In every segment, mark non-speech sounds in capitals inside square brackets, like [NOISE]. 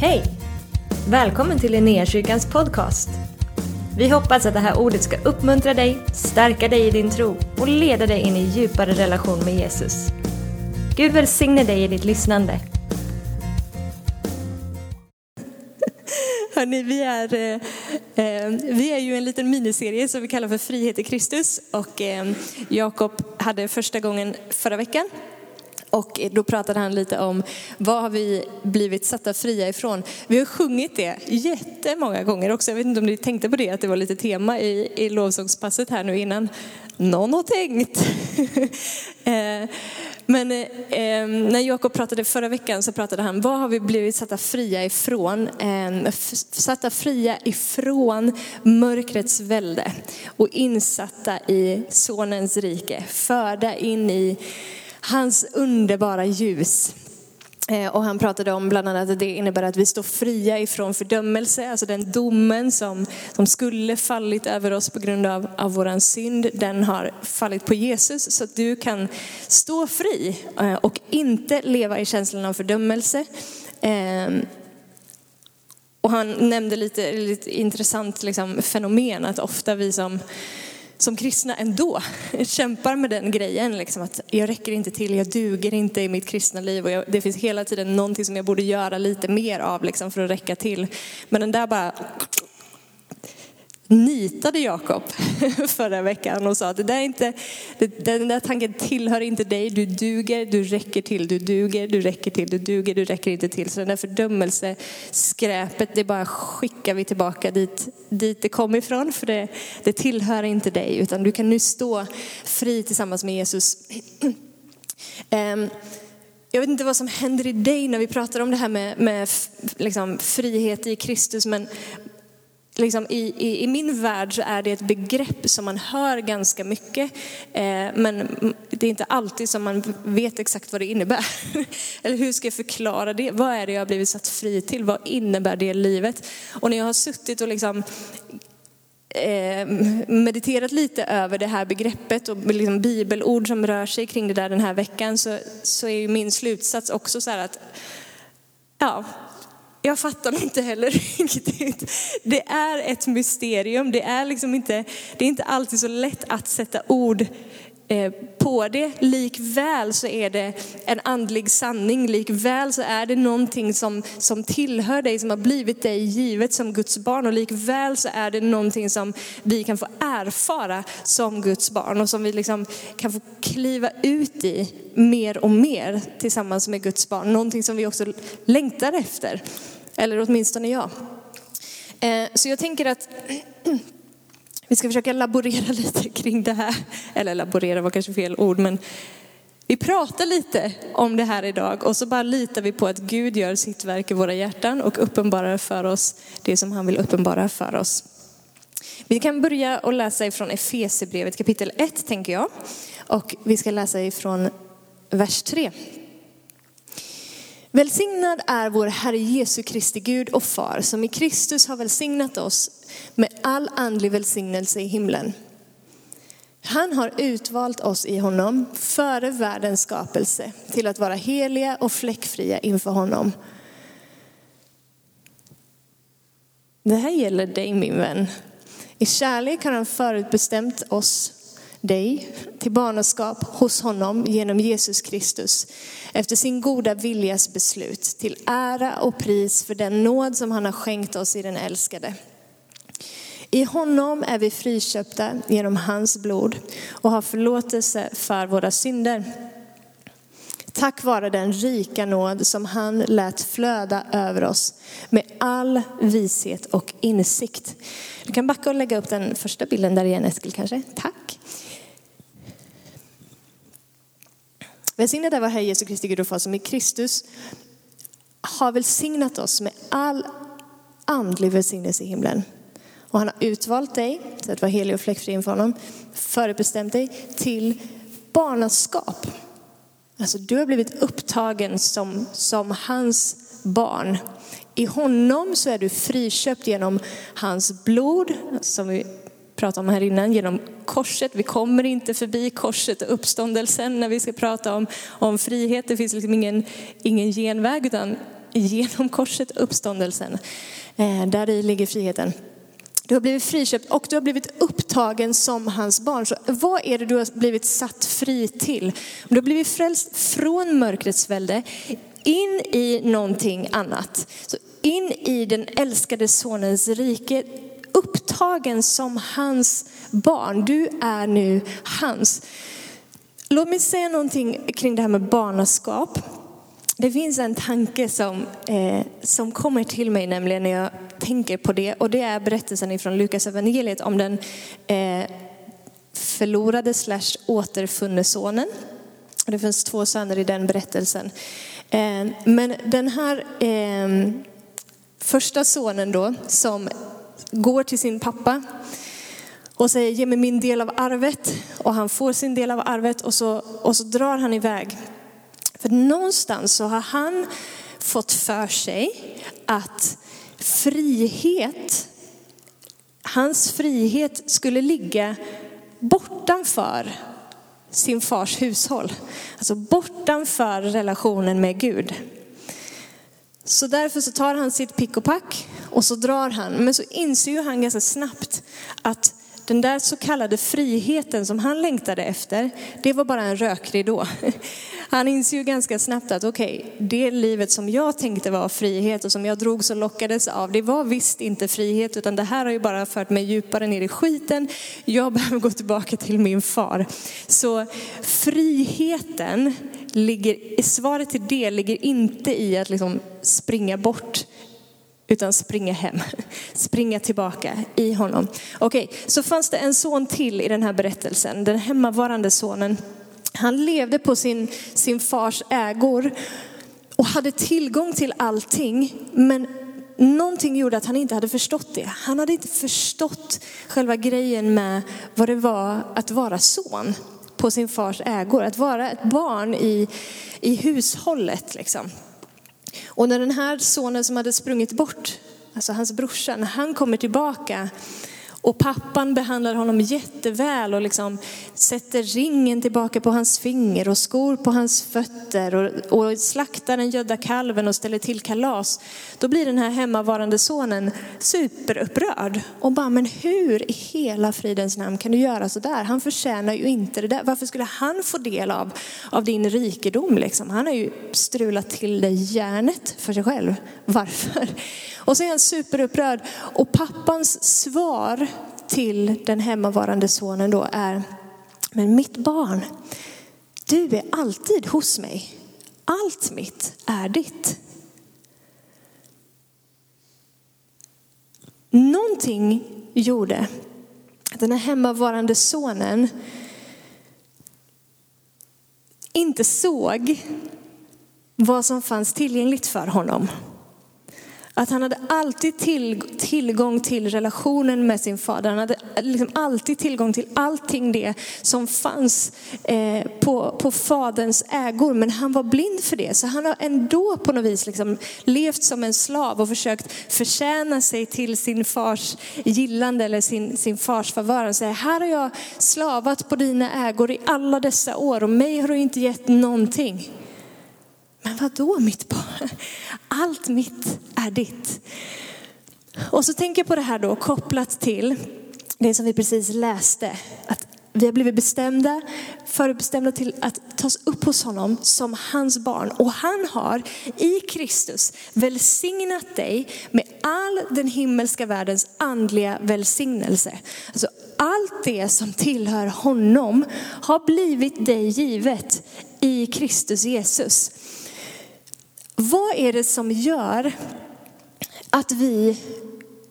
Hej! Välkommen till Linnéakyrkans podcast. Vi hoppas att det här ordet ska uppmuntra dig, stärka dig i din tro och leda dig in i djupare relation med Jesus. Gud välsigne dig i ditt lyssnande. Hörrni, vi, är, eh, eh, vi är ju en liten miniserie som vi kallar för Frihet i Kristus. Och eh, Jakob hade första gången förra veckan. Och då pratade han lite om vad har vi blivit satta fria ifrån. Vi har sjungit det jättemånga gånger också. Jag vet inte om ni tänkte på det, att det var lite tema i, i lovsångspasset här nu innan. Någon har tänkt. [LAUGHS] Eh, men eh, när Jakob pratade förra veckan så pratade han, vad har vi blivit satta fria ifrån? Eh, satta fria ifrån mörkrets välde och insatta i sonens rike. Förda in i hans underbara ljus. Eh, och han pratade om bland annat att det innebär att vi står fria ifrån fördömelse, alltså den domen som, som skulle fallit över oss på grund av, av våran synd, den har fallit på Jesus. Så att du kan stå fri eh, och inte leva i känslan av fördömelse. Ehm, och han nämnde lite, lite intressant liksom, fenomen att ofta vi som som kristna ändå [LAUGHS] kämpar med den grejen. Liksom att jag räcker inte till, jag duger inte i mitt kristna liv och jag, det finns hela tiden någonting som jag borde göra lite mer av liksom för att räcka till. Men den där bara nitade Jakob [LAUGHS] förra veckan och sa att det där inte, den där tanken tillhör inte dig, du duger, du räcker till, du duger, du räcker till, du duger, du räcker inte till. Så den där fördömelseskräpet, det bara skickar vi tillbaka dit, dit det kom ifrån, för det, det tillhör inte dig, utan du kan nu stå fri tillsammans med Jesus. um, [CLEARS THROAT] jag vet inte vad som händer i dig när vi pratar om det här med, med liksom, frihet i Kristus, men liksom i, i, i, min värld så är det ett begrepp som man hör ganska mycket. Eh, men det är inte alltid som man vet exakt vad det innebär. [LAUGHS] Eller hur ska jag förklara det? Vad är det jag har blivit satt fri till? Vad innebär det livet? Och när jag har suttit och liksom eh, mediterat lite över det här begreppet och liksom bibelord som rör sig kring det där den här veckan så, så är min slutsats också så här att ja, jag fattar [LAUGHS] inte heller riktigt. Det är ett mysterium. Det är, liksom inte, det är inte alltid så lätt att sätta ord eh, på det. Likväl så är det en andlig sanning. Likväl så är det någonting som, som tillhör dig, som har blivit dig givet som Guds barn. Och likväl så är det någonting som vi kan få erfara som Guds barn och som vi liksom kan få kliva ut i mer och mer tillsammans med Guds barn. Någonting som vi också längtar efter. Eller åtminstone jag. Eh, så jag tänker att [CLEARS THROAT] vi ska försöka laborera [LAUGHS] lite kring det här. Eller laborera var kanske fel ord, men vi pratar lite om det här idag och så bara litar vi på att Gud gör sitt verk i våra hjärtan och uppenbarar för oss det som han vill uppenbara för oss. Vi kan börja och läsa ifrån Efesierbrevet kapitel 1 tänker jag. Och vi ska läsa ifrån vers 3. Välsignad är vår Herre Jesu Kristi Gud och Far som i Kristus har välsignat oss med all andlig välsignelse i himlen. Han har utvalt oss i honom före världens skapelse till att vara heliga och fläckfria inför honom. Det här gäller dig min vän. I kärlek har han förutbestämt oss dig till barnaskap hos honom genom Jesus Kristus efter sin goda viljas beslut till ära och pris för den nåd som han har skänkt oss i den älskade. I honom är vi friköpta genom hans blod och har förlåtelse för våra synder. Tack vare den rika nåd som han lät flöda över oss med all vishet och insikt. Du kan backa och lägga upp den första bilden där igen Eskil kanske. Tack. Välsignad är vår Herre Jesu Kristi Gud och Far som i Kristus har välsignat oss med all andlig välsignelse i himlen. Och han har utvalt dig till att vara helig och fläckfri inför honom, förutbestämt dig till barnaskap. Alltså du har blivit upptagen som, som hans barn. I honom så är du friköpt genom hans blod, som vi prata om här innan, genom korset. Vi kommer inte förbi korset och uppståndelsen när vi ska prata om, om frihet. Det finns liksom ingen, ingen genväg utan genom korset, uppståndelsen. Eh, där i ligger friheten. Du har blivit friköpt och du har blivit upptagen som hans barn. Så vad är det du har blivit satt fri till? Du har blivit frälst från mörkrets välde in i någonting annat. Så in i den älskade sonens rike, upptagen som hans barn. Du är nu hans. Låt mig säga någonting kring det här med barnaskap. Det finns en tanke som, eh, som kommer till mig nämligen när jag tänker på det. Och det är berättelsen från Lukas evangeliet om den eh, förlorade slash återfunne sonen. Det finns två söner i den berättelsen. Eh, men den här eh, första sonen då som går till sin pappa och säger ge mig min del av arvet. Och han får sin del av arvet och så, och så drar han iväg. För någonstans så har han fått för sig att frihet, hans frihet skulle ligga bortanför sin fars hushåll. Alltså bortanför relationen med Gud. Så därför så tar han sitt pick och pack och så drar han. Men så inser ju han ganska snabbt att den där så kallade friheten som han längtade efter, det var bara en rökridå. [LAUGHS] Han inser ju ganska snabbt att okej, okay, det livet som jag tänkte var frihet och som jag drog så lockades av, det var visst inte frihet utan det här har ju bara fört mig djupare ner i skiten. Jag [LAUGHS] behöver gå tillbaka till min far. Så friheten ligger, svaret till det ligger inte i att liksom springa bort utan springa hem, [LAUGHS] springa tillbaka i honom. Okej, så fanns det en son till i den här berättelsen, den hemmavarande sonen. Han levde på sin, sin fars ägor och hade tillgång till allting, men någonting gjorde att han inte hade förstått det. Han hade inte förstått själva grejen med vad det var att vara son på sin fars ägor, att vara ett barn i, i hushållet. Liksom. Och när den här sonen som hade sprungit bort, alltså hans brorsa, när han kommer tillbaka och pappan behandlar honom jätteväl och liksom sätter ringen tillbaka på hans finger och skor på hans fötter och, och slaktar den gödda kalven och ställer till kalas. Då blir den här hemmavarande sonen superupprörd och bara, men hur i hela fridens namn kan du göra så där? Han förtjänar ju inte det där. Varför skulle han få del av, av din rikedom? Liksom? Han har ju strulat till det järnet för sig själv. Varför? Och så är han superupprörd och pappans svar till den hemmavarande sonen då är, men mitt barn, du är alltid hos mig. Allt mitt är ditt. Någonting gjorde att den här hemmavarande sonen inte såg vad som fanns tillgängligt för honom. Att han hade alltid till, tillgång till relationen med sin fader. Han hade liksom alltid tillgång till allting det som fanns eh, på, på faderns ägor. Men han var blind för det. Så han har ändå på något vis liksom levt som en slav och försökt förtjäna sig till sin fars gillande eller sin, sin fars favör. Han säger, här har jag slavat på dina ägor i alla dessa år och mig har du inte gett någonting. Men vad då mitt barn? Allt mitt är ditt. Och så tänker jag på det här då kopplat till det som vi precis läste. Att vi har blivit bestämda, förbestämda till att tas upp hos honom som hans barn. Och han har i Kristus välsignat dig med all den himmelska världens andliga välsignelse. Alltså allt det som tillhör honom har blivit dig givet i Kristus Jesus. Vad är det som gör att vi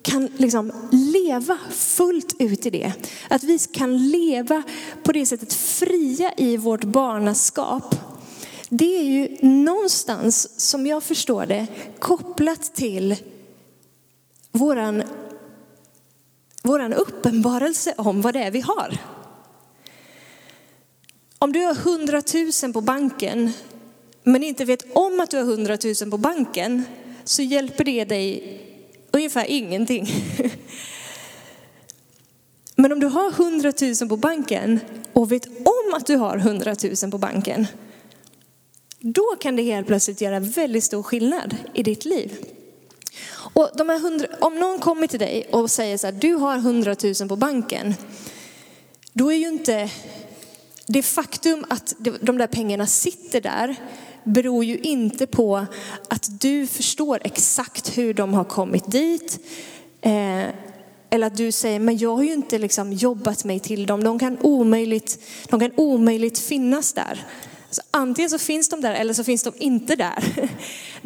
kan liksom leva fullt ut i det. Att vi kan leva på det sättet fria i vårt barnaskap. Det är ju någonstans, som jag förstår det, kopplat till våran, våran uppenbarelse om vad det är vi har. Om du har hundratusen på banken men inte vet om att du har 100 000 på banken så hjälper det dig ungefär ingenting. [LAUGHS] Men om du har 100 000 på banken och vet om att du har 100 000 på banken, Då kan det helt plötsligt göra väldigt stor skillnad i ditt liv. Och de här 100, om någon kommer till dig och säger så här, du har 100 000 på banken. Då är ju inte det faktum att de där pengarna sitter där beror ju inte på att du förstår exakt hur de har kommit dit. Eh, eller att du säger, men jag har ju inte liksom jobbat mig till dem. De kan omöjligt, de kan omöjligt finnas där. Så antingen så finns de där eller så finns de inte där. [LAUGHS]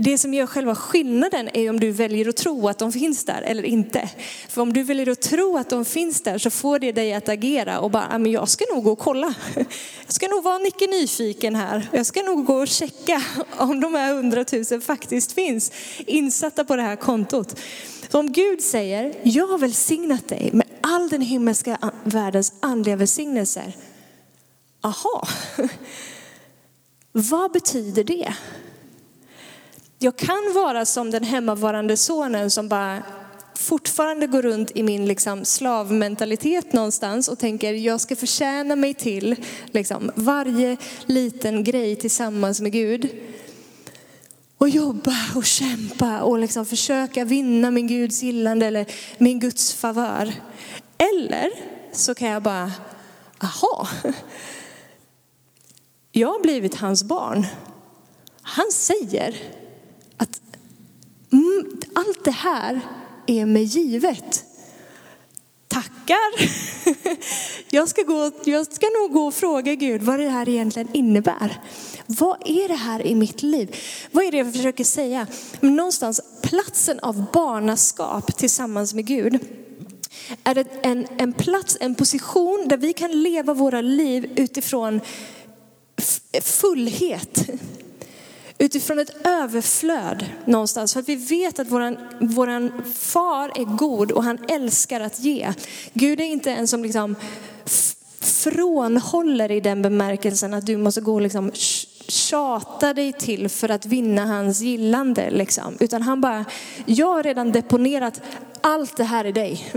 Det som gör själva skillnaden är om du väljer att tro att de finns där eller inte. För om du väljer att tro att de finns där så får det dig att agera och bara, ah, men jag ska nog gå och kolla. Jag ska nog vara mycket nyfiken här. Jag ska nog gå och checka om de här hundratusen faktiskt finns insatta på det här kontot. Så om Gud säger, jag har välsignat dig med all den himmelska världens andliga välsignelser. Aha, [LAUGHS] vad betyder det? Jag kan vara som den hemmavarande sonen som bara fortfarande går runt i min liksom slavmentalitet någonstans och tänker jag ska förtjäna mig till liksom, varje liten grej tillsammans med Gud. Och jobba och kämpa och liksom försöka vinna min Guds gillande eller min Guds favör. Eller så kan jag bara, aha, jag har blivit hans barn. Han säger Mm, allt det här är mig givet. Tackar. [LAUGHS] Jag ska, gå, jag ska nog gå och fråga Gud vad det här egentligen innebär. Vad är det här i mitt liv? Vad är det jag försöker säga? Någonstans platsen av barnaskap tillsammans med Gud är det en, en plats, en position där vi kan leva våra liv utifrån fullhet. Utifrån ett överflöd någonstans. För att vi vet att våran, våran far är god och han älskar att ge. Gud är inte en som liksom frånhåller i den bemärkelsen att du måste gå och liksom tjata dig till för att vinna hans gillande. Liksom. Utan han bara, jag har redan deponerat allt det här i dig.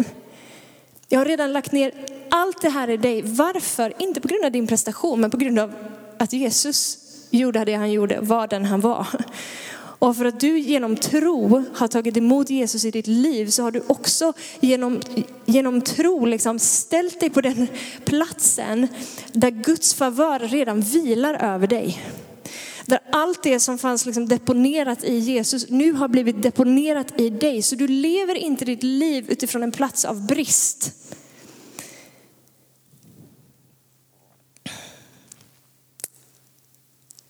Jag har redan lagt ner allt det här i dig. Varför? Inte på grund av din prestation, men på grund av att Jesus gjorde det han gjorde, var den han var. Och för att du genom tro har tagit emot Jesus i ditt liv så har du också genom, genom tro liksom ställt dig på den platsen där Guds favör redan vilar över dig. Där allt det som fanns liksom deponerat i Jesus nu har blivit deponerat i dig. Så du lever inte ditt liv utifrån en plats av brist.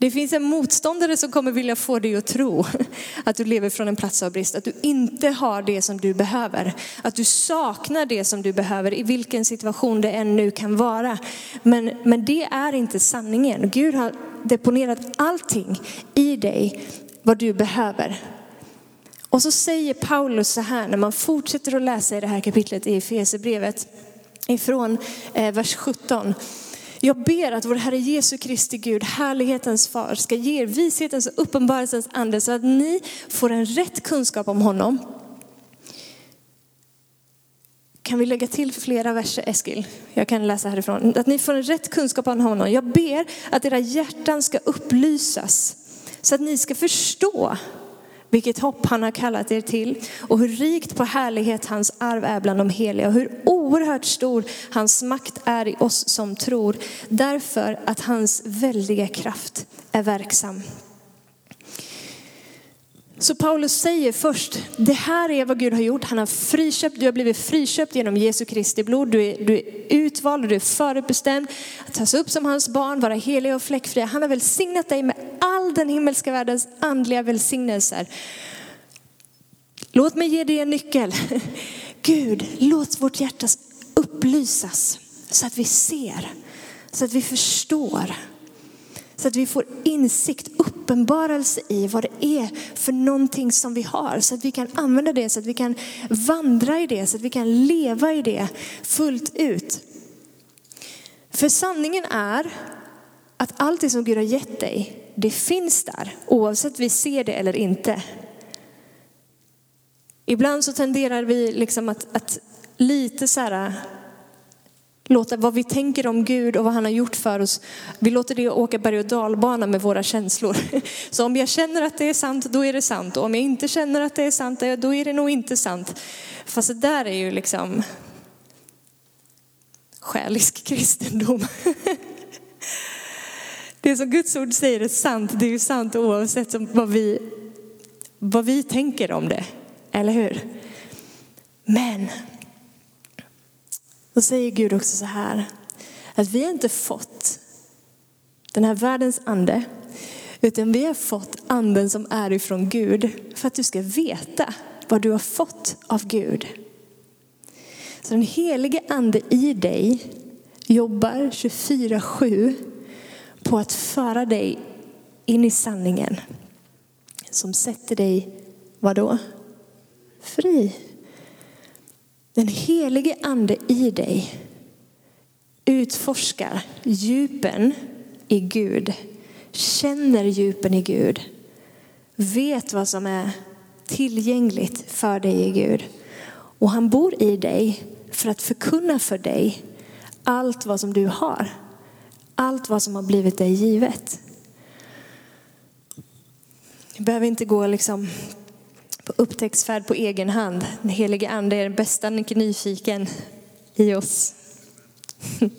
Det finns en motståndare som kommer vilja få dig att tro [LAUGHS] att du lever från en plats av brist, att du inte har det som du behöver, att du saknar det som du behöver i vilken situation det än nu kan vara. Men, men det är inte sanningen. Gud har deponerat allting i dig vad du behöver. Och så säger Paulus så här när man fortsätter att läsa i det här kapitlet i Efesierbrevet ifrån eh, vers 17. Jag ber att vår Herre Jesu Kristi Gud, härlighetens far, ska ge er vishetens och uppenbarelsens ande så att ni får en rätt kunskap om honom. Kan vi lägga till flera verser Eskil? Jag kan läsa härifrån. Att ni får en rätt kunskap om honom. Jag ber att era hjärtan ska upplysas så att ni ska förstå vilket hopp han har kallat er till. Och hur rikt på härlighet hans arv är bland de heliga. Och hur oerhört stor hans makt är i oss som tror. Därför att hans väldiga kraft är verksam. Så Paulus säger först, det här är vad Gud har gjort. Han har friköpt, du har blivit friköpt genom Jesu Kristi blod. Du är, du är utvald och du är förutbestämd att tas upp som hans barn, vara helig och fläckfria. Han har välsignat dig med all den himmelska världens andliga välsignelser. Låt mig ge dig en nyckel. [LAUGHS] Gud, låt vårt hjärta upplysas så att vi ser, så att vi förstår så att vi får insikt, uppenbarelse i vad det är för någonting som vi har. Så att vi kan använda det, så att vi kan vandra i det, så att vi kan leva i det fullt ut. För sanningen är att allt det som Gud har gett dig, det finns där oavsett vi ser det eller inte. Ibland så tenderar vi liksom att, att lite så här låta vad vi tänker om Gud och vad han har gjort för oss, vi låter det åka berg och dalbana med våra känslor. [LAUGHS] Så om jag känner att det är sant, då är det sant. Och om jag inte känner att det är sant, då är det nog inte sant. Fast det där är ju liksom själisk kristendom. [LAUGHS] Det som Guds ord säger är sant, det är ju sant oavsett vad vi, vad vi tänker om det. Eller hur? Men då säger Gud också så här, att vi har inte fått den här världens ande, utan vi har fått anden som är ifrån Gud för att du ska veta vad du har fått av Gud. Så den helige ande i dig jobbar 24-7 på att föra dig in i sanningen som sätter dig, vadå? Fri. Den helige ande i dig utforskar djupen i Gud, känner djupen i Gud, vet vad som är tillgängligt för dig i Gud. Och han bor i dig för att förkunna för dig allt vad som du har. Allt vad som har blivit dig givet. Du behöver inte gå liksom upptäcktsfärd på egen hand. Den helige ande är den bästa nyfiken i oss. [LAUGHS]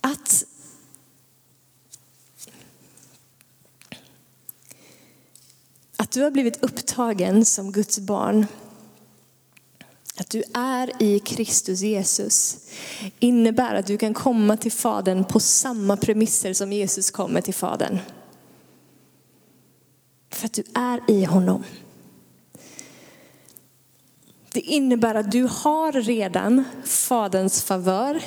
Att Att du har blivit upptagen som Guds barn, att du är i Kristus Jesus, innebär att du kan komma till Fadern på samma premisser som Jesus kommer till Fadern. Att du är i honom. Det innebär att du har redan Faderns favör.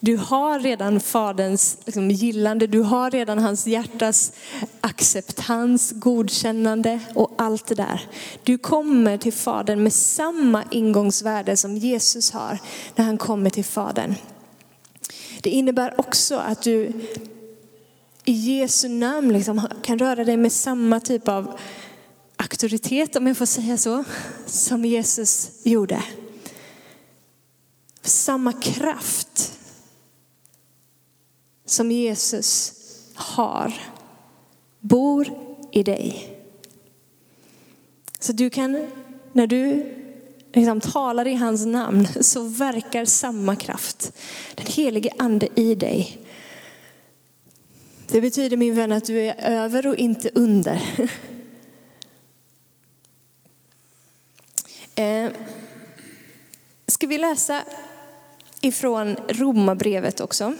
Du har redan Faderns liksom, gillande, du har redan hans hjärtas acceptans, godkännande och allt det där. Du kommer till Fadern med samma ingångsvärde som Jesus har när han kommer till Fadern. Det innebär också att du i Jesu namn liksom kan röra dig med samma typ av auktoritet, om jag får säga så, som Jesus gjorde. Samma kraft som Jesus har bor i dig. Så du kan, när du liksom talar i hans namn så verkar samma kraft, den helige ande i dig. Det betyder min vän att du är över och inte under. [LAUGHS] Eh, ska vi läsa ifrån Romarbrevet också?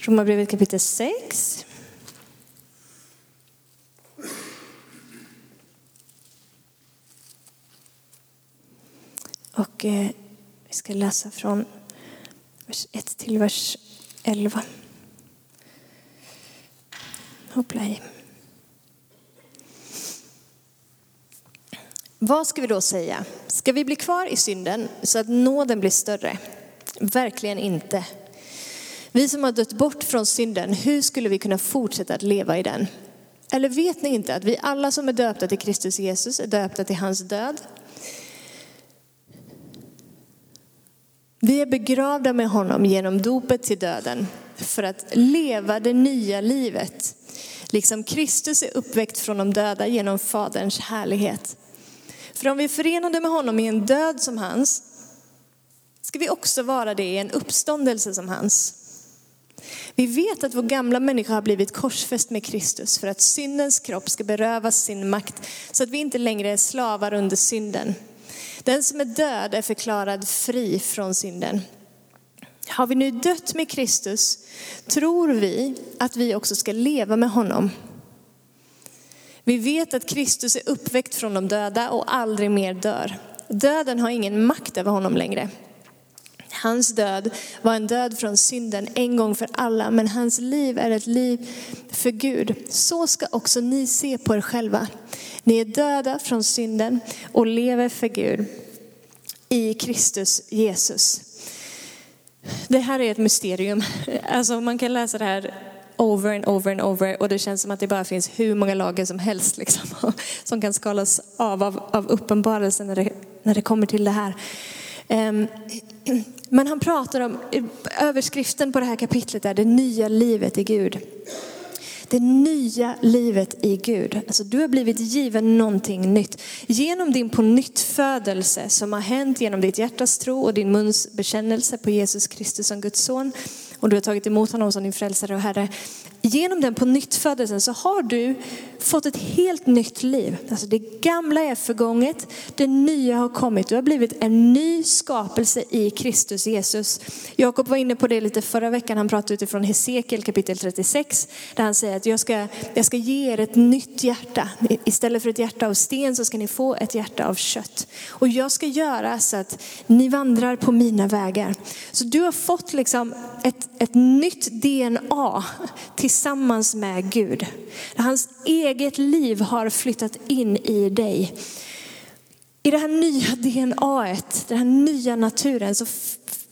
Romarbrevet kapitel 6. Och eh, vi ska läsa från vers 1 till vers 11. Hoppla i. Vad ska vi då säga? Ska vi bli kvar i synden så att nåden blir större? Verkligen inte. Vi som har dött bort från synden, hur skulle vi kunna fortsätta att leva i den? Eller vet ni inte att vi alla som är döpta till Kristus Jesus är döpta till hans död? Vi är begravda med honom genom dopet till döden för att leva det nya livet. Liksom Kristus är uppväckt från de döda genom Faderns härlighet. För om vi är förenade med honom i en död som hans, ska vi också vara det i en uppståndelse som hans. Vi vet att vår gamla människa har blivit korsfäst med Kristus för att syndens kropp ska berövas sin makt så att vi inte längre är slavar under synden. Den som är död är förklarad fri från synden. Har vi nu dött med Kristus tror vi att vi också ska leva med honom. Vi vet att Kristus är uppväckt från de döda och aldrig mer dör. Döden har ingen makt över honom längre. Hans död var en död från synden en gång för alla, men hans liv är ett liv för Gud. Så ska också ni se på er själva. Ni är döda från synden och lever för Gud i Kristus Jesus. Det här är ett mysterium. Alltså man kan läsa det här over and over and over och det känns som att det bara finns hur många lager som helst liksom, [LAUGHS] som kan skalas av av, av uppenbarelsen när det, när det kommer till det här. Ehm, men han pratar om, överskriften på det här kapitlet är det nya livet i Gud. Det nya livet i Gud. Alltså du har blivit given någonting nytt. Genom din på nytt födelse som har hänt genom ditt hjärtas tro och din muns bekännelse på Jesus Kristus som Guds son. Och du har tagit emot honom som din frälsare och herre genom den på nytt så har du fått ett helt nytt liv. Alltså det gamla är förgånget, det nya har kommit. Du har blivit en ny skapelse i Kristus Jesus. Jakob var inne på det lite förra veckan. Han pratade utifrån Hesekiel kapitel 36 där han säger att jag ska, jag ska ge er ett nytt hjärta. Istället för ett hjärta av sten så ska ni få ett hjärta av kött. Och jag ska göra så att ni vandrar på mina vägar. Så du har fått liksom ett, ett nytt DNA tillsammans med Gud. Hans eget liv har flyttat in i dig. I det här nya DNA, den här nya naturen, så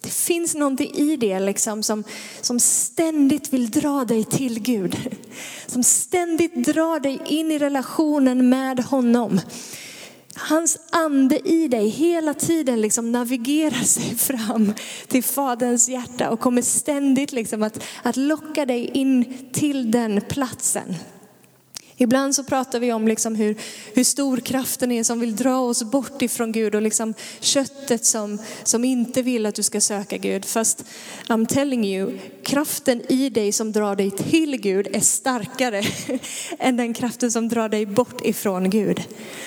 det finns någonting i det liksom som, som ständigt vill dra dig till Gud. Som ständigt drar dig in i relationen med honom. Hans ande i dig hela tiden liksom navigerar [LAUGHS] sig fram till Faderns hjärta och kommer ständigt liksom att, att locka dig in till den platsen. Ibland så pratar vi om liksom hur, hur stor kraften är som vill dra oss bort ifrån Gud och liksom köttet som, som inte vill att du ska söka Gud. Fast I'm telling you, kraften i dig som drar dig till Gud är starkare [LAUGHS] än den kraften som drar dig bort ifrån Gud.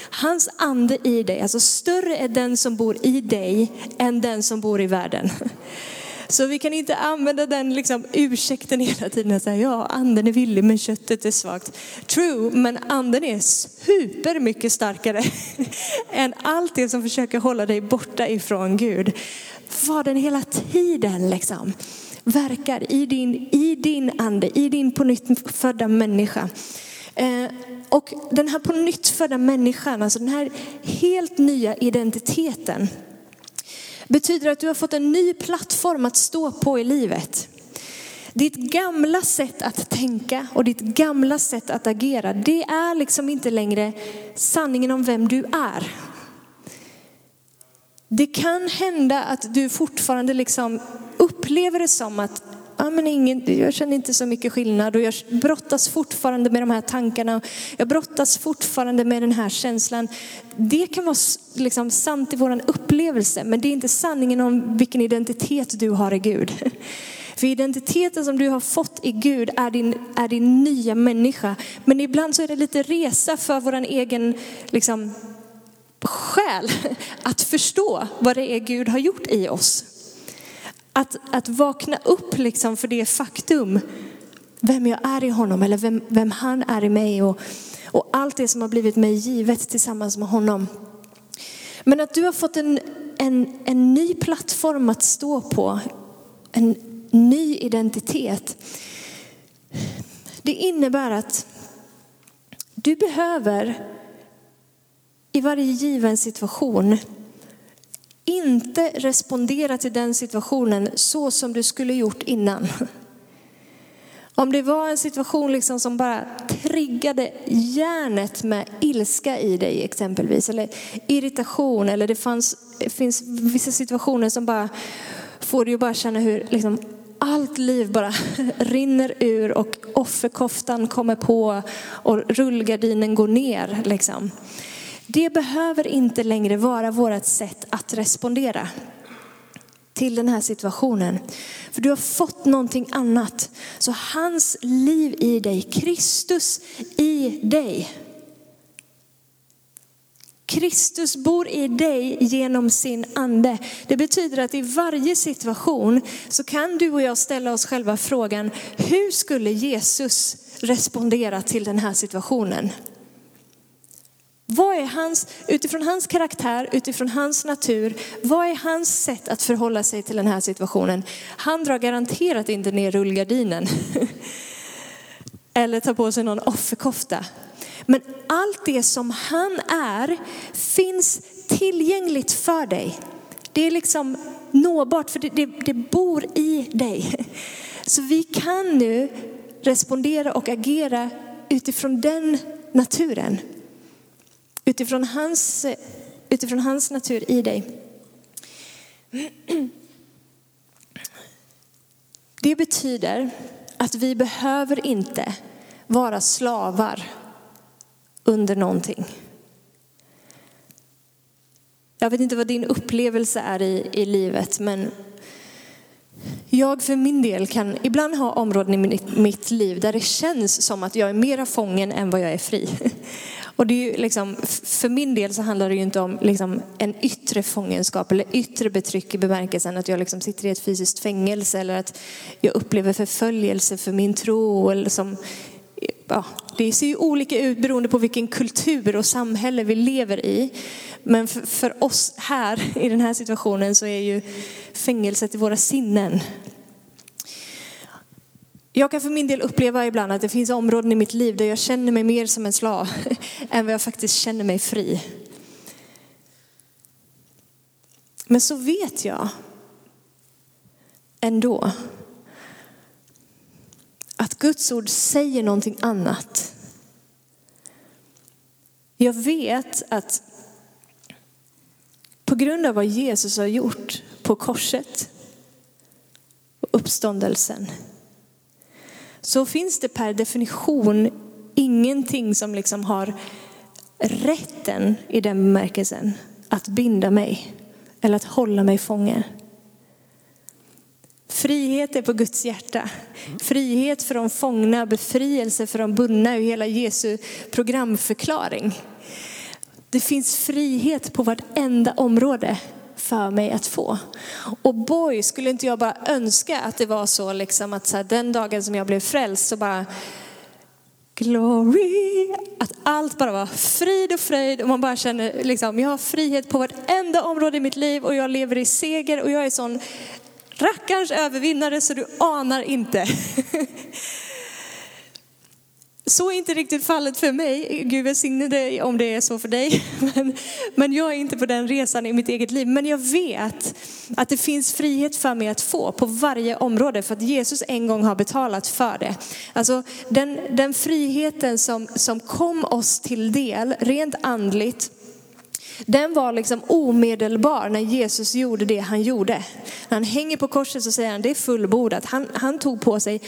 Hans ande i dig, alltså större är den som bor i dig än den som bor i världen. [LAUGHS] Så vi kan inte använda den liksom ursäkten hela tiden Så här, ja, anden är villig men köttet är svagt. True, men anden är super mycket starkare [LAUGHS] än allt det som försöker hålla dig borta ifrån Gud. Var den hela tiden liksom verkar i din, i din ande, i din på nytt födda människa. Eh, och den här på nytt födda människan, alltså den här helt nya identiteten, betyder att du har fått en ny plattform att stå på i livet. Ditt gamla sätt att tänka och ditt gamla sätt att agera, det är liksom inte längre sanningen om vem du är. Det kan hända att du fortfarande liksom upplever det som att ah, men ingen, jag känner inte så mycket skillnad och jag brottas fortfarande med de här tankarna. Jag brottas fortfarande med den här känslan. Det kan vara liksom sant i vår upplevelse, men det är inte sanningen om vilken identitet du har i Gud. [LAUGHS] För identiteten som du har fått i Gud är din, är din nya människa. Men ibland så är det lite resa för vår egen liksom, själ [LAUGHS] att förstå vad det är Gud har gjort i oss. Att, att vakna upp liksom för det faktum vem jag är i honom eller vem, vem han är i mig och, och allt det som har blivit mig givet tillsammans med honom. Men att du har fått en, en, en ny plattform att stå på, en ny identitet. Det innebär att du behöver i varje given situation inte respondera till den situationen så som du skulle gjort innan. Om det var en situation liksom som bara triggade hjärnet med ilska i dig exempelvis, eller irritation, eller det, fanns, det finns vissa situationer som bara får dig att bara känna hur liksom allt liv bara [LAUGHS] rinner ur och offerkoftan kommer på och rullgardinen går ner. Liksom. Det behöver inte längre vara vårt sätt att respondera till den här situationen. För du har fått någonting annat. Så hans liv i dig, Kristus i dig. Kristus bor i dig genom sin ande. Det betyder att i varje situation så kan du och jag ställa oss själva frågan, hur skulle Jesus respondera till den här situationen? Vad är hans, utifrån hans karaktär, utifrån hans natur, vad är hans sätt att förhålla sig till den här situationen? Han drar garanterat inte ner rullgardinen. [LAUGHS] Eller tar på sig någon offerkofta. Men allt det som han är finns tillgängligt för dig. Det är liksom nåbart för det, det, det bor i dig. [LAUGHS] Så vi kan nu respondera och agera utifrån den naturen. Utifrån hans, utifrån hans natur i dig. Det betyder att vi behöver inte vara slavar under någonting. Jag vet inte vad din upplevelse är i, i livet, men jag för min del kan ibland ha områden i mitt, mitt liv där det känns som att jag är mera fången än vad jag är fri. Och det är ju liksom, för min del så handlar det ju inte om liksom en yttre fångenskap eller yttre betryck i bemärkelsen att jag liksom sitter i ett fysiskt fängelse eller att jag upplever förföljelse för min tro. Eller som, ja, det ser ju olika ut beroende på vilken kultur och samhälle vi lever i. Men för, för oss här i den här situationen så är ju fängelset i våra sinnen jag kan för min del uppleva ibland att det finns områden i mitt liv där jag känner mig mer som en slav [LAUGHS] än vad jag faktiskt känner mig fri. Men så vet jag ändå att Guds ord säger någonting annat. Jag vet att på grund av vad Jesus har gjort på korset och uppståndelsen så finns det per definition ingenting som liksom har rätten i den bemärkelsen att binda mig eller att hålla mig fången. Frihet är på Guds hjärta. Frihet för de fångna, befrielse för de bundna är hela Jesu programförklaring. Det finns frihet på vartenda område för mig att få. Och boy, skulle inte jag bara önska att det var så liksom att så här, den dagen som jag blev frälst så bara glory, att allt bara var frid och fröjd och man bara känner liksom, jag har frihet på vartenda område i mitt liv och jag lever i seger och jag är sån rackarns övervinnare så du anar inte. [LAUGHS] Så är inte riktigt fallet för mig. Gud välsigne dig om det är så för dig. [LAUGHS] Men, men jag är inte på den resan i mitt eget liv. Men jag vet att det finns frihet för mig att få på varje område för att Jesus en gång har betalat för det. Alltså den, den friheten som, som kom oss till del rent andligt den var liksom omedelbar när Jesus gjorde det han gjorde. När han hänger på korset så säger han det är fullbordat. Han, han tog på sig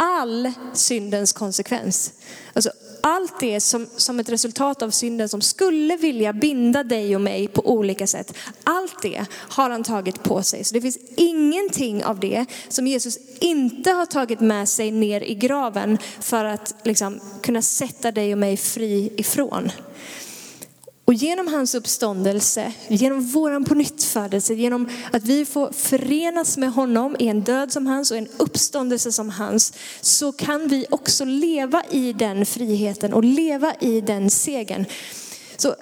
all syndens konsekvens. Alltså allt det som, som ett resultat av synden som skulle vilja binda dig och mig på olika sätt. Allt det har han tagit på sig. Så det finns ingenting av det som Jesus inte har tagit med sig ner i graven för att liksom, kunna sätta dig och mig fri ifrån. Och genom hans uppståndelse, genom våran pånyttfödelse, genom att vi får förenas med honom i en död som hans och en uppståndelse som hans, så kan vi också leva i den friheten och leva i den segern. Så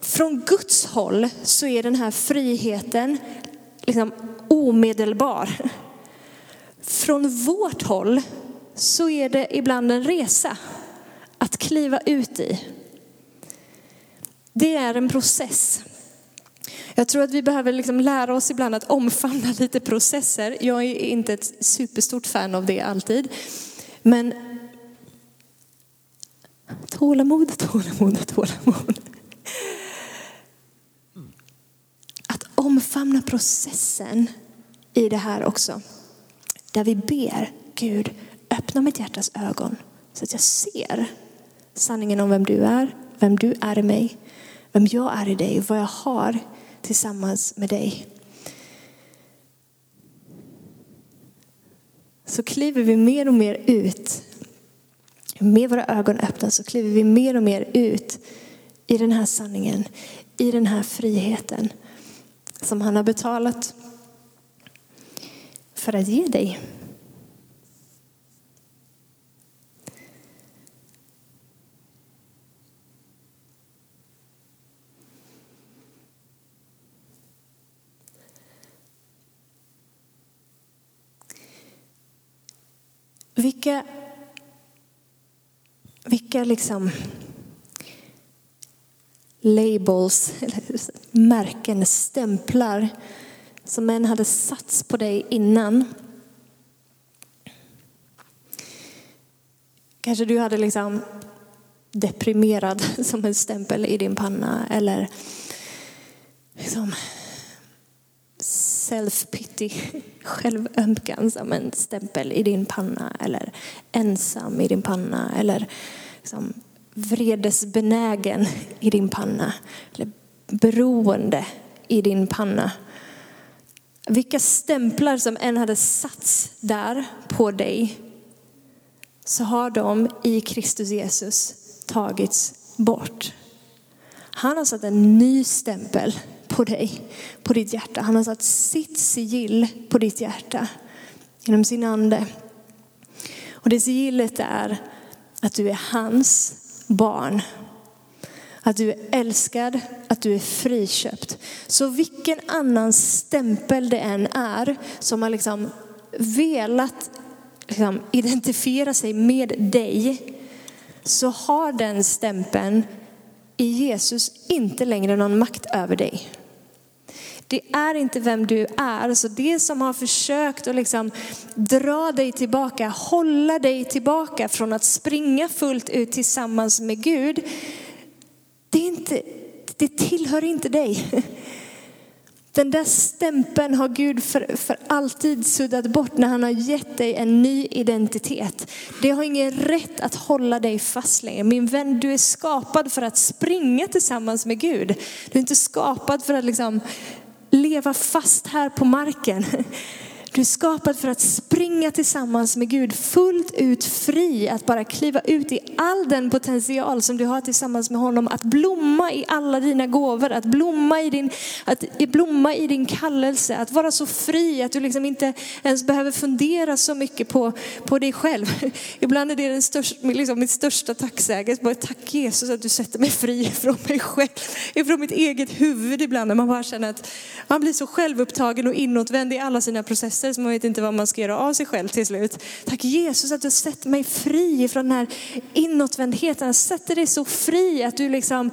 från Guds håll så är den här friheten liksom omedelbar. Från vårt håll så är det ibland en resa att kliva ut i. Det är en process. Jag tror att vi behöver liksom lära oss ibland att omfamna [LAUGHS] lite processer. Jag är inte ett superstort fan av det alltid. Men tålamod, tålamod, tålamod. Att omfamna processen i det här också. Där vi ber Gud, öppna mitt hjärtas ögon så att jag ser sanningen om vem du är, vem du är i mig vem jag är i dig och vad jag har tillsammans med dig. Så kliver vi mer och mer ut, med våra ögon öppna så kliver vi mer och mer ut i den här sanningen, i den här friheten som han har betalat för att ge dig. Vilka, vilka liksom labels, märken, stämplar som män hade satts på dig innan. Kanske du hade liksom deprimerad [LAUGHS] som en stämpel i din panna eller liksom self-pity, självömkan som en stämpel i din panna eller ensam i din panna eller liksom vredesbenägen i din panna eller beroende i din panna. Vilka stämplar som än hade satts där på dig så har de i Kristus Jesus tagits bort. Han har satt en ny stämpel på dig, på ditt hjärta. Han har satt sitt sigill på ditt hjärta genom sin ande. Och det sigillet är att du är hans barn. Att du är älskad, att du är friköpt. Så vilken annan stämpel det än är som har liksom velat liksom identifiera sig med dig så har den stämpeln i Jesus inte längre någon makt över dig. Det är inte vem du är. Så det som har försökt att liksom dra dig tillbaka, hålla dig tillbaka från att springa fullt ut tillsammans med Gud, det, är inte, det tillhör inte dig. Den där stämpeln har Gud för, för alltid suddat bort när han har gett dig en ny identitet. Det har ingen rätt att hålla dig fast längre. Min vän, du är skapad för att springa tillsammans med Gud. Du är inte skapad för att liksom leva fast här på marken. Du är skapad för att springa tillsammans med Gud fullt ut fri, att bara kliva ut i all den potential som du har tillsammans med honom, att blomma i alla dina gåvor, att blomma i din, att blomma i din kallelse, att vara så fri att du liksom inte ens behöver fundera så mycket på, på dig själv. [LAUGHS] Ibland är det den största, liksom mitt största tacksägelse, tack Jesus att du sätter mig fri från mig själv, ifrån mitt eget huvud. Ibland när man bara känner att man blir så självupptagen och inåtvänd i alla sina processer stressar så man vet inte vad man ska göra av sig själv till slut. Tack Jesus att du sätter mig fri från den här inåtvändheten. Jag sätter dig så fri att du liksom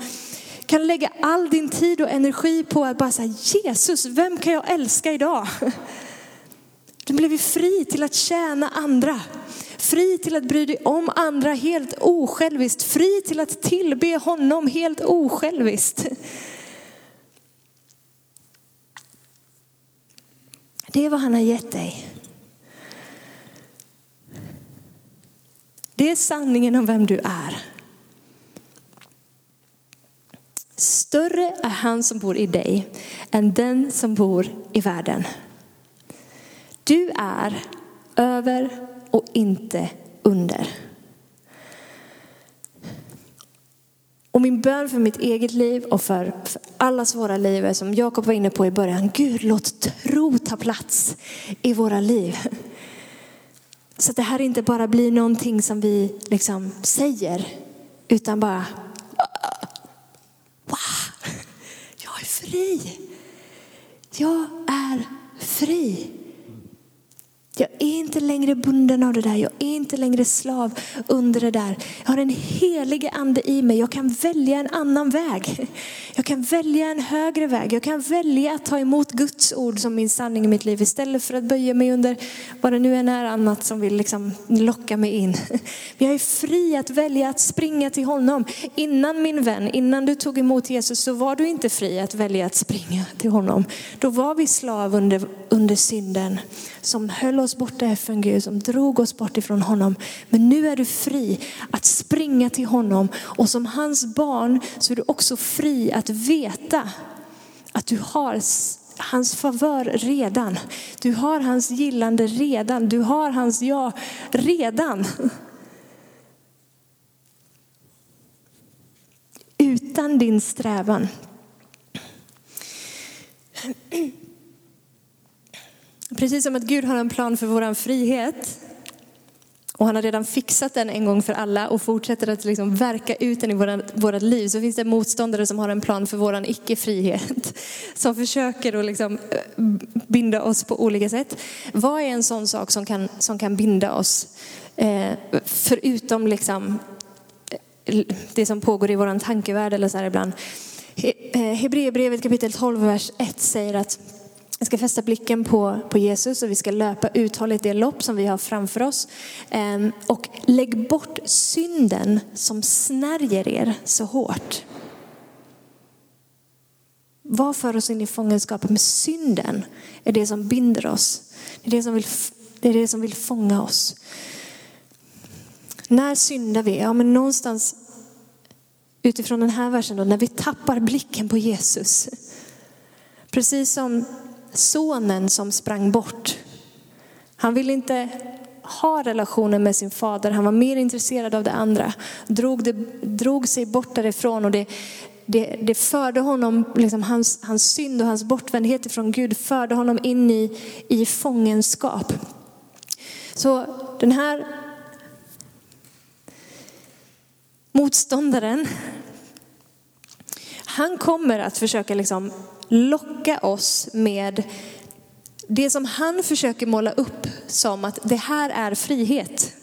kan lägga all din tid och energi på att bara säga Jesus, vem kan jag älska idag? Du blev ju fri till att tjäna andra. Fri till att bry dig om andra helt osjälviskt. Fri till att tillbe honom helt osjälviskt. Det är vad han har gett dig. Det är sanningen om vem du är. Större är han som bor i dig än den som bor i världen. Du är över och inte under. Och min bön för mitt eget liv och för, för allas våra liv är som Jakob var inne på i början. Gud låt tro ta plats i våra liv. Så att det här inte bara blir någonting som vi liksom säger utan bara wow, jag är fri. Jag är fri. Jag är inte längre bunden av det där. Jag är inte längre slav under det där. Jag har en helig ande i mig. Jag kan välja en annan väg. Jag kan välja en högre väg. Jag kan välja att ta emot Guds ord som min sanning i mitt liv istället för att böja mig under vad det nu än är annat som vill liksom locka mig in. Jag är fri att välja att springa till honom. Innan min vän, innan du tog emot Jesus så var du inte fri att välja att springa till honom. Då var vi slav under, under synden som höll oss borta från Gud, som drog oss bort ifrån honom. Men nu är du fri att springa till honom och som hans barn så är du också fri att veta att du har hans favör redan. Du har hans gillande redan. Du har hans ja redan. Utan din strävan. Precis som att Gud har en plan för vår frihet och han har redan fixat den en gång för alla och fortsätter att liksom verka ut den i våra, liv. Så finns det motståndare som har en plan för vår icke-frihet. [LAUGHS] Som försöker att liksom eh, binda oss på olika sätt. Vad är en sån sak som kan, som kan binda oss? Eh, förutom liksom eh, det som pågår i vår tankevärld eller så här ibland. Eh, Hebreerbrevet kapitel 12, vers 1 säger att vi ska fästa blicken på, på Jesus och vi ska löpa uthålligt det lopp som vi har framför oss. Ehm, och lägg bort synden som snärjer er så hårt. Vad för oss in i fångenskap med synden är det som binder oss. Det är det som vill, det är det som vill fånga oss. När syndar vi? Ja, men någonstans utifrån den här versen då, när vi tappar blicken på Jesus. Precis som sonen som sprang bort. Han ville inte ha relationen med sin fader, han var mer intresserad av det andra. Drog, det, drog sig bort därifrån och det, det, det förde honom, liksom hans, hans synd och hans bortvändhet ifrån Gud förde honom in i, i fångenskap. Så den här motståndaren, han kommer att försöka liksom locka oss med det som han försöker måla upp som att det här är frihet.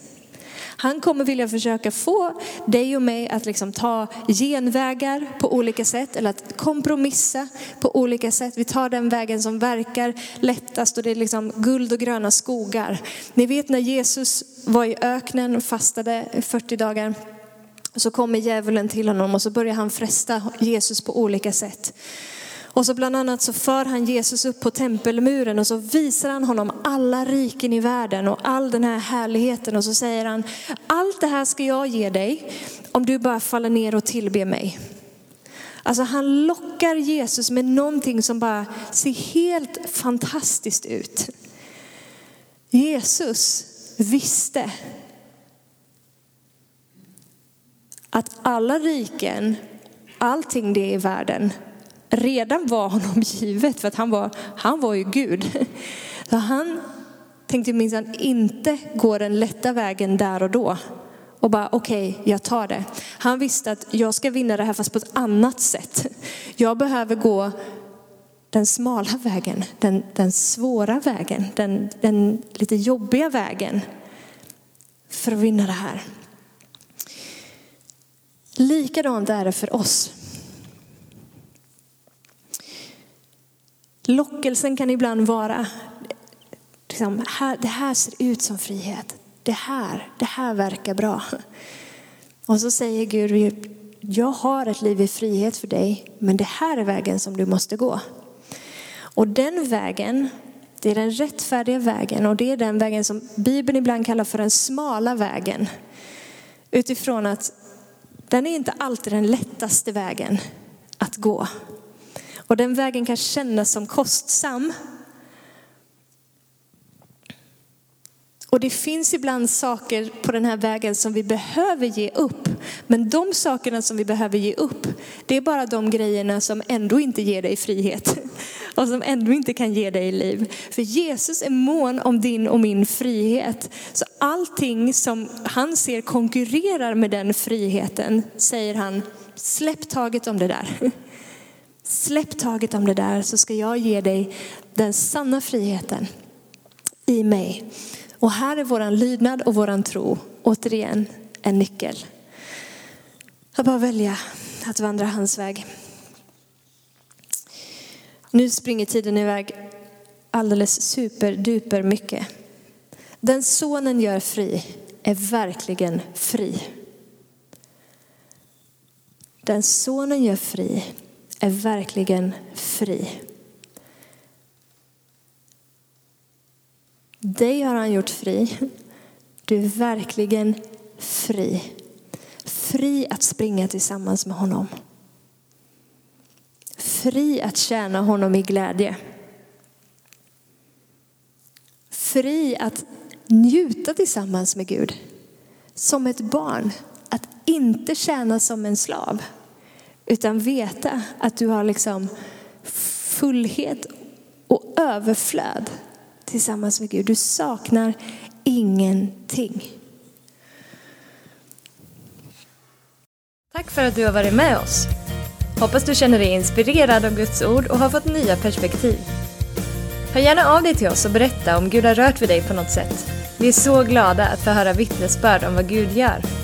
Han kommer vilja försöka få dig och mig att liksom ta genvägar på olika sätt eller att kompromissa på olika sätt. Vi tar den vägen som verkar lättast och det är liksom guld och gröna skogar. Ni vet när Jesus var i öknen och fastade 40 dagar. Så kommer djävulen till honom och så börjar han fresta Jesus på olika sätt. Och så bland annat så för han Jesus upp på tempelmuren och så visar han honom alla riken i världen och all den här härligheten och så säger han, allt det här ska jag ge dig om du bara faller ner och tillber mig. Alltså han lockar Jesus med någonting som bara ser helt fantastiskt ut. Jesus visste att alla riken, allting det i världen redan var honom givet för att han var, han var ju Gud. Så han tänkte minsann inte gå den lätta vägen där och då och bara okej, okay, jag tar det. Han visste att jag ska vinna det här fast på ett annat sätt. Jag behöver gå den smala vägen, den, den svåra vägen, den, den lite jobbiga vägen för att vinna det här. Likadant är det för oss. Lockelsen kan ibland vara, liksom, det här ser ut som frihet. Det här, det här verkar bra. Och så säger Gud, jag har ett liv i frihet för dig, men det här är vägen som du måste gå. Och den vägen, det är den rättfärdiga vägen och det är den vägen som Bibeln ibland kallar för den smala vägen. Utifrån att den är inte alltid den lättaste vägen att gå. Och den vägen kan kännas som kostsam. Och det finns ibland saker på den här vägen som vi behöver ge upp. Men de sakerna som vi behöver ge upp, det är bara de grejerna som ändå inte ger dig frihet. [LAUGHS] Och som ändå inte kan ge dig liv. För Jesus är mån om din och min frihet. Så allting som han ser konkurrerar med den friheten, säger han, släpp taget om det där. [LAUGHS] Släpp taget om det där så ska jag ge dig den sanna friheten i mig. Och här är våran lydnad och våran tro återigen en nyckel. Att bara välja att vandra hans väg. Nu springer tiden iväg alldeles superduper mycket. Den sonen gör fri är verkligen fri. Den sonen gör fri är verkligen fri. Dig har han gjort fri. Du är verkligen fri. Fri att springa tillsammans med honom. Fri att tjäna honom i glädje. Fri att njuta tillsammans med Gud. Som ett barn. Att inte tjäna som en slav. Utan veta att du har liksom fullhet och överflöd tillsammans med Gud. Du saknar ingenting. Tack för att du har varit med oss. Hoppas du känner dig inspirerad av Guds ord och har fått nya perspektiv. Hör gärna av dig till oss och berätta om Gud har rört vid dig på något sätt. Vi är så glada att få höra vittnesbörd om vad Gud gör.